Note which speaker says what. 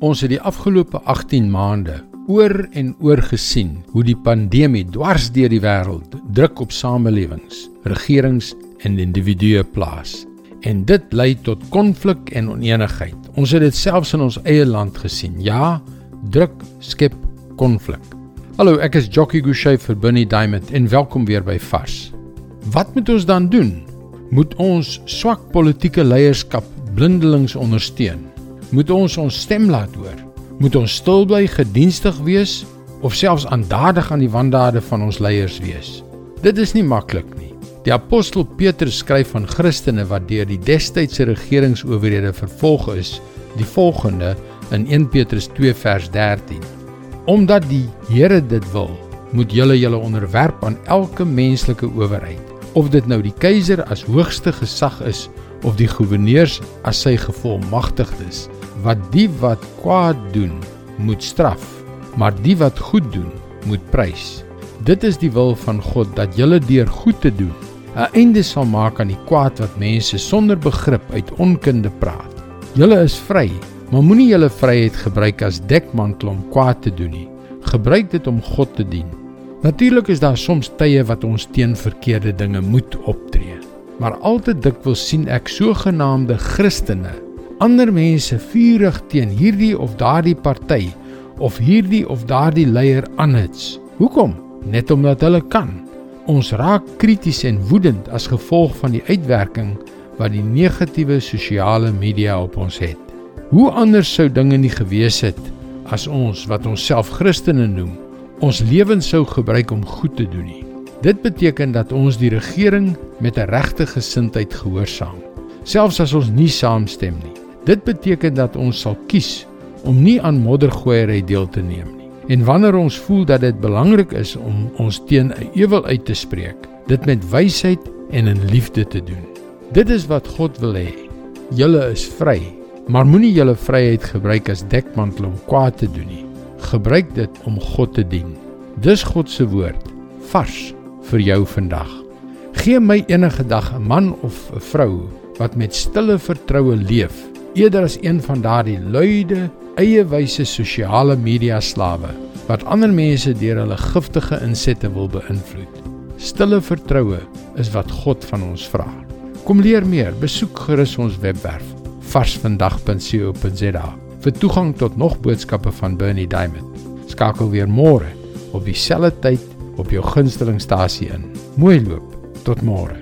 Speaker 1: Ons het die afgelope 18 maande oor en oor gesien hoe die pandemie dwars deur die wêreld druk op samelewings, regerings en individue plaas. En dit lei tot konflik en onenigheid. Ons het dit selfs in ons eie land gesien. Ja, druk skep konflik. Hallo, ek is Jockey Gouchee vir Bernie Diamond en welkom weer by Vars. Wat moet ons dan doen? Moet ons swak politieke leierskap blindelings ondersteun? Moet ons ons stem laat hoor? Moet ons stil bly, gedienstig wees of selfs aandadig aan die wandade van ons leiers wees? Dit is nie maklik nie. Die apostel Petrus skryf van Christene wat deur die destydse regeringsowerhede vervolg is, die volgende in 1 Petrus 2 vers 13. Omdat die Here dit wil, moet julle julle onderwerp aan elke menslike owerheid, of dit nou die keiser as hoogste gesag is of die goewerneurs as sy gevolmagtigdes wat die wat kwaad doen moet straf, maar die wat goed doen moet prys. Dit is die wil van God dat julle deur goed te doen 'n einde sal maak aan die kwaad wat mense sonder begrip uit onkunde praat. Julle is vry, maar moenie julle vryheid gebruik as dekmantel om kwaad te doen nie. Gebruik dit om God te dien. Natuurlik is daar soms tye wat ons teen verkeerde dinge moet optree. Maar altyd dikwels sien ek sogenaamde Christene ander mense vurig teen hierdie of daardie party of hierdie of daardie leier aanhits. Hoekom? Net omdat hulle kan. Ons raak krities en woedend as gevolg van die uitwerking wat die negatiewe sosiale media op ons het. Hoe anders sou dinge nie gewees het as ons wat onsself Christene noem, ons lewens sou gebruik om goed te doen nie. Dit beteken dat ons die regering met 'n regte gesindheid gehoorsaam, selfs as ons nie saamstem nie. Dit beteken dat ons sal kies om nie aan moddergooiery deel te neem nie. En wanneer ons voel dat dit belangrik is om ons teen 'n ewel uit te spreek, dit met wysheid en in liefde te doen. Dit is wat God wil hê. Julle is vry, maar moenie julle vryheid gebruik as dekmantel om kwaad te doen nie. Gebruik dit om God te dien. Dis God se woord, vars vir jou vandag. Gee my enige dag 'n man of 'n vrou wat met stille vertroue leef eerder as een van daardie luide, eie wyse sosiale media slawe wat ander mense deur hulle giftige insette wil beïnvloed. Stille vertroue is wat God van ons vra. Kom leer meer, besoek gerus ons webwerf varsvandag.co.za vir toegang tot nog boodskappe van Bernie Diamond. Skakel weer môre op dieselfde tyd op jou gunstelingstasie in. Mooi loop. Tot môre.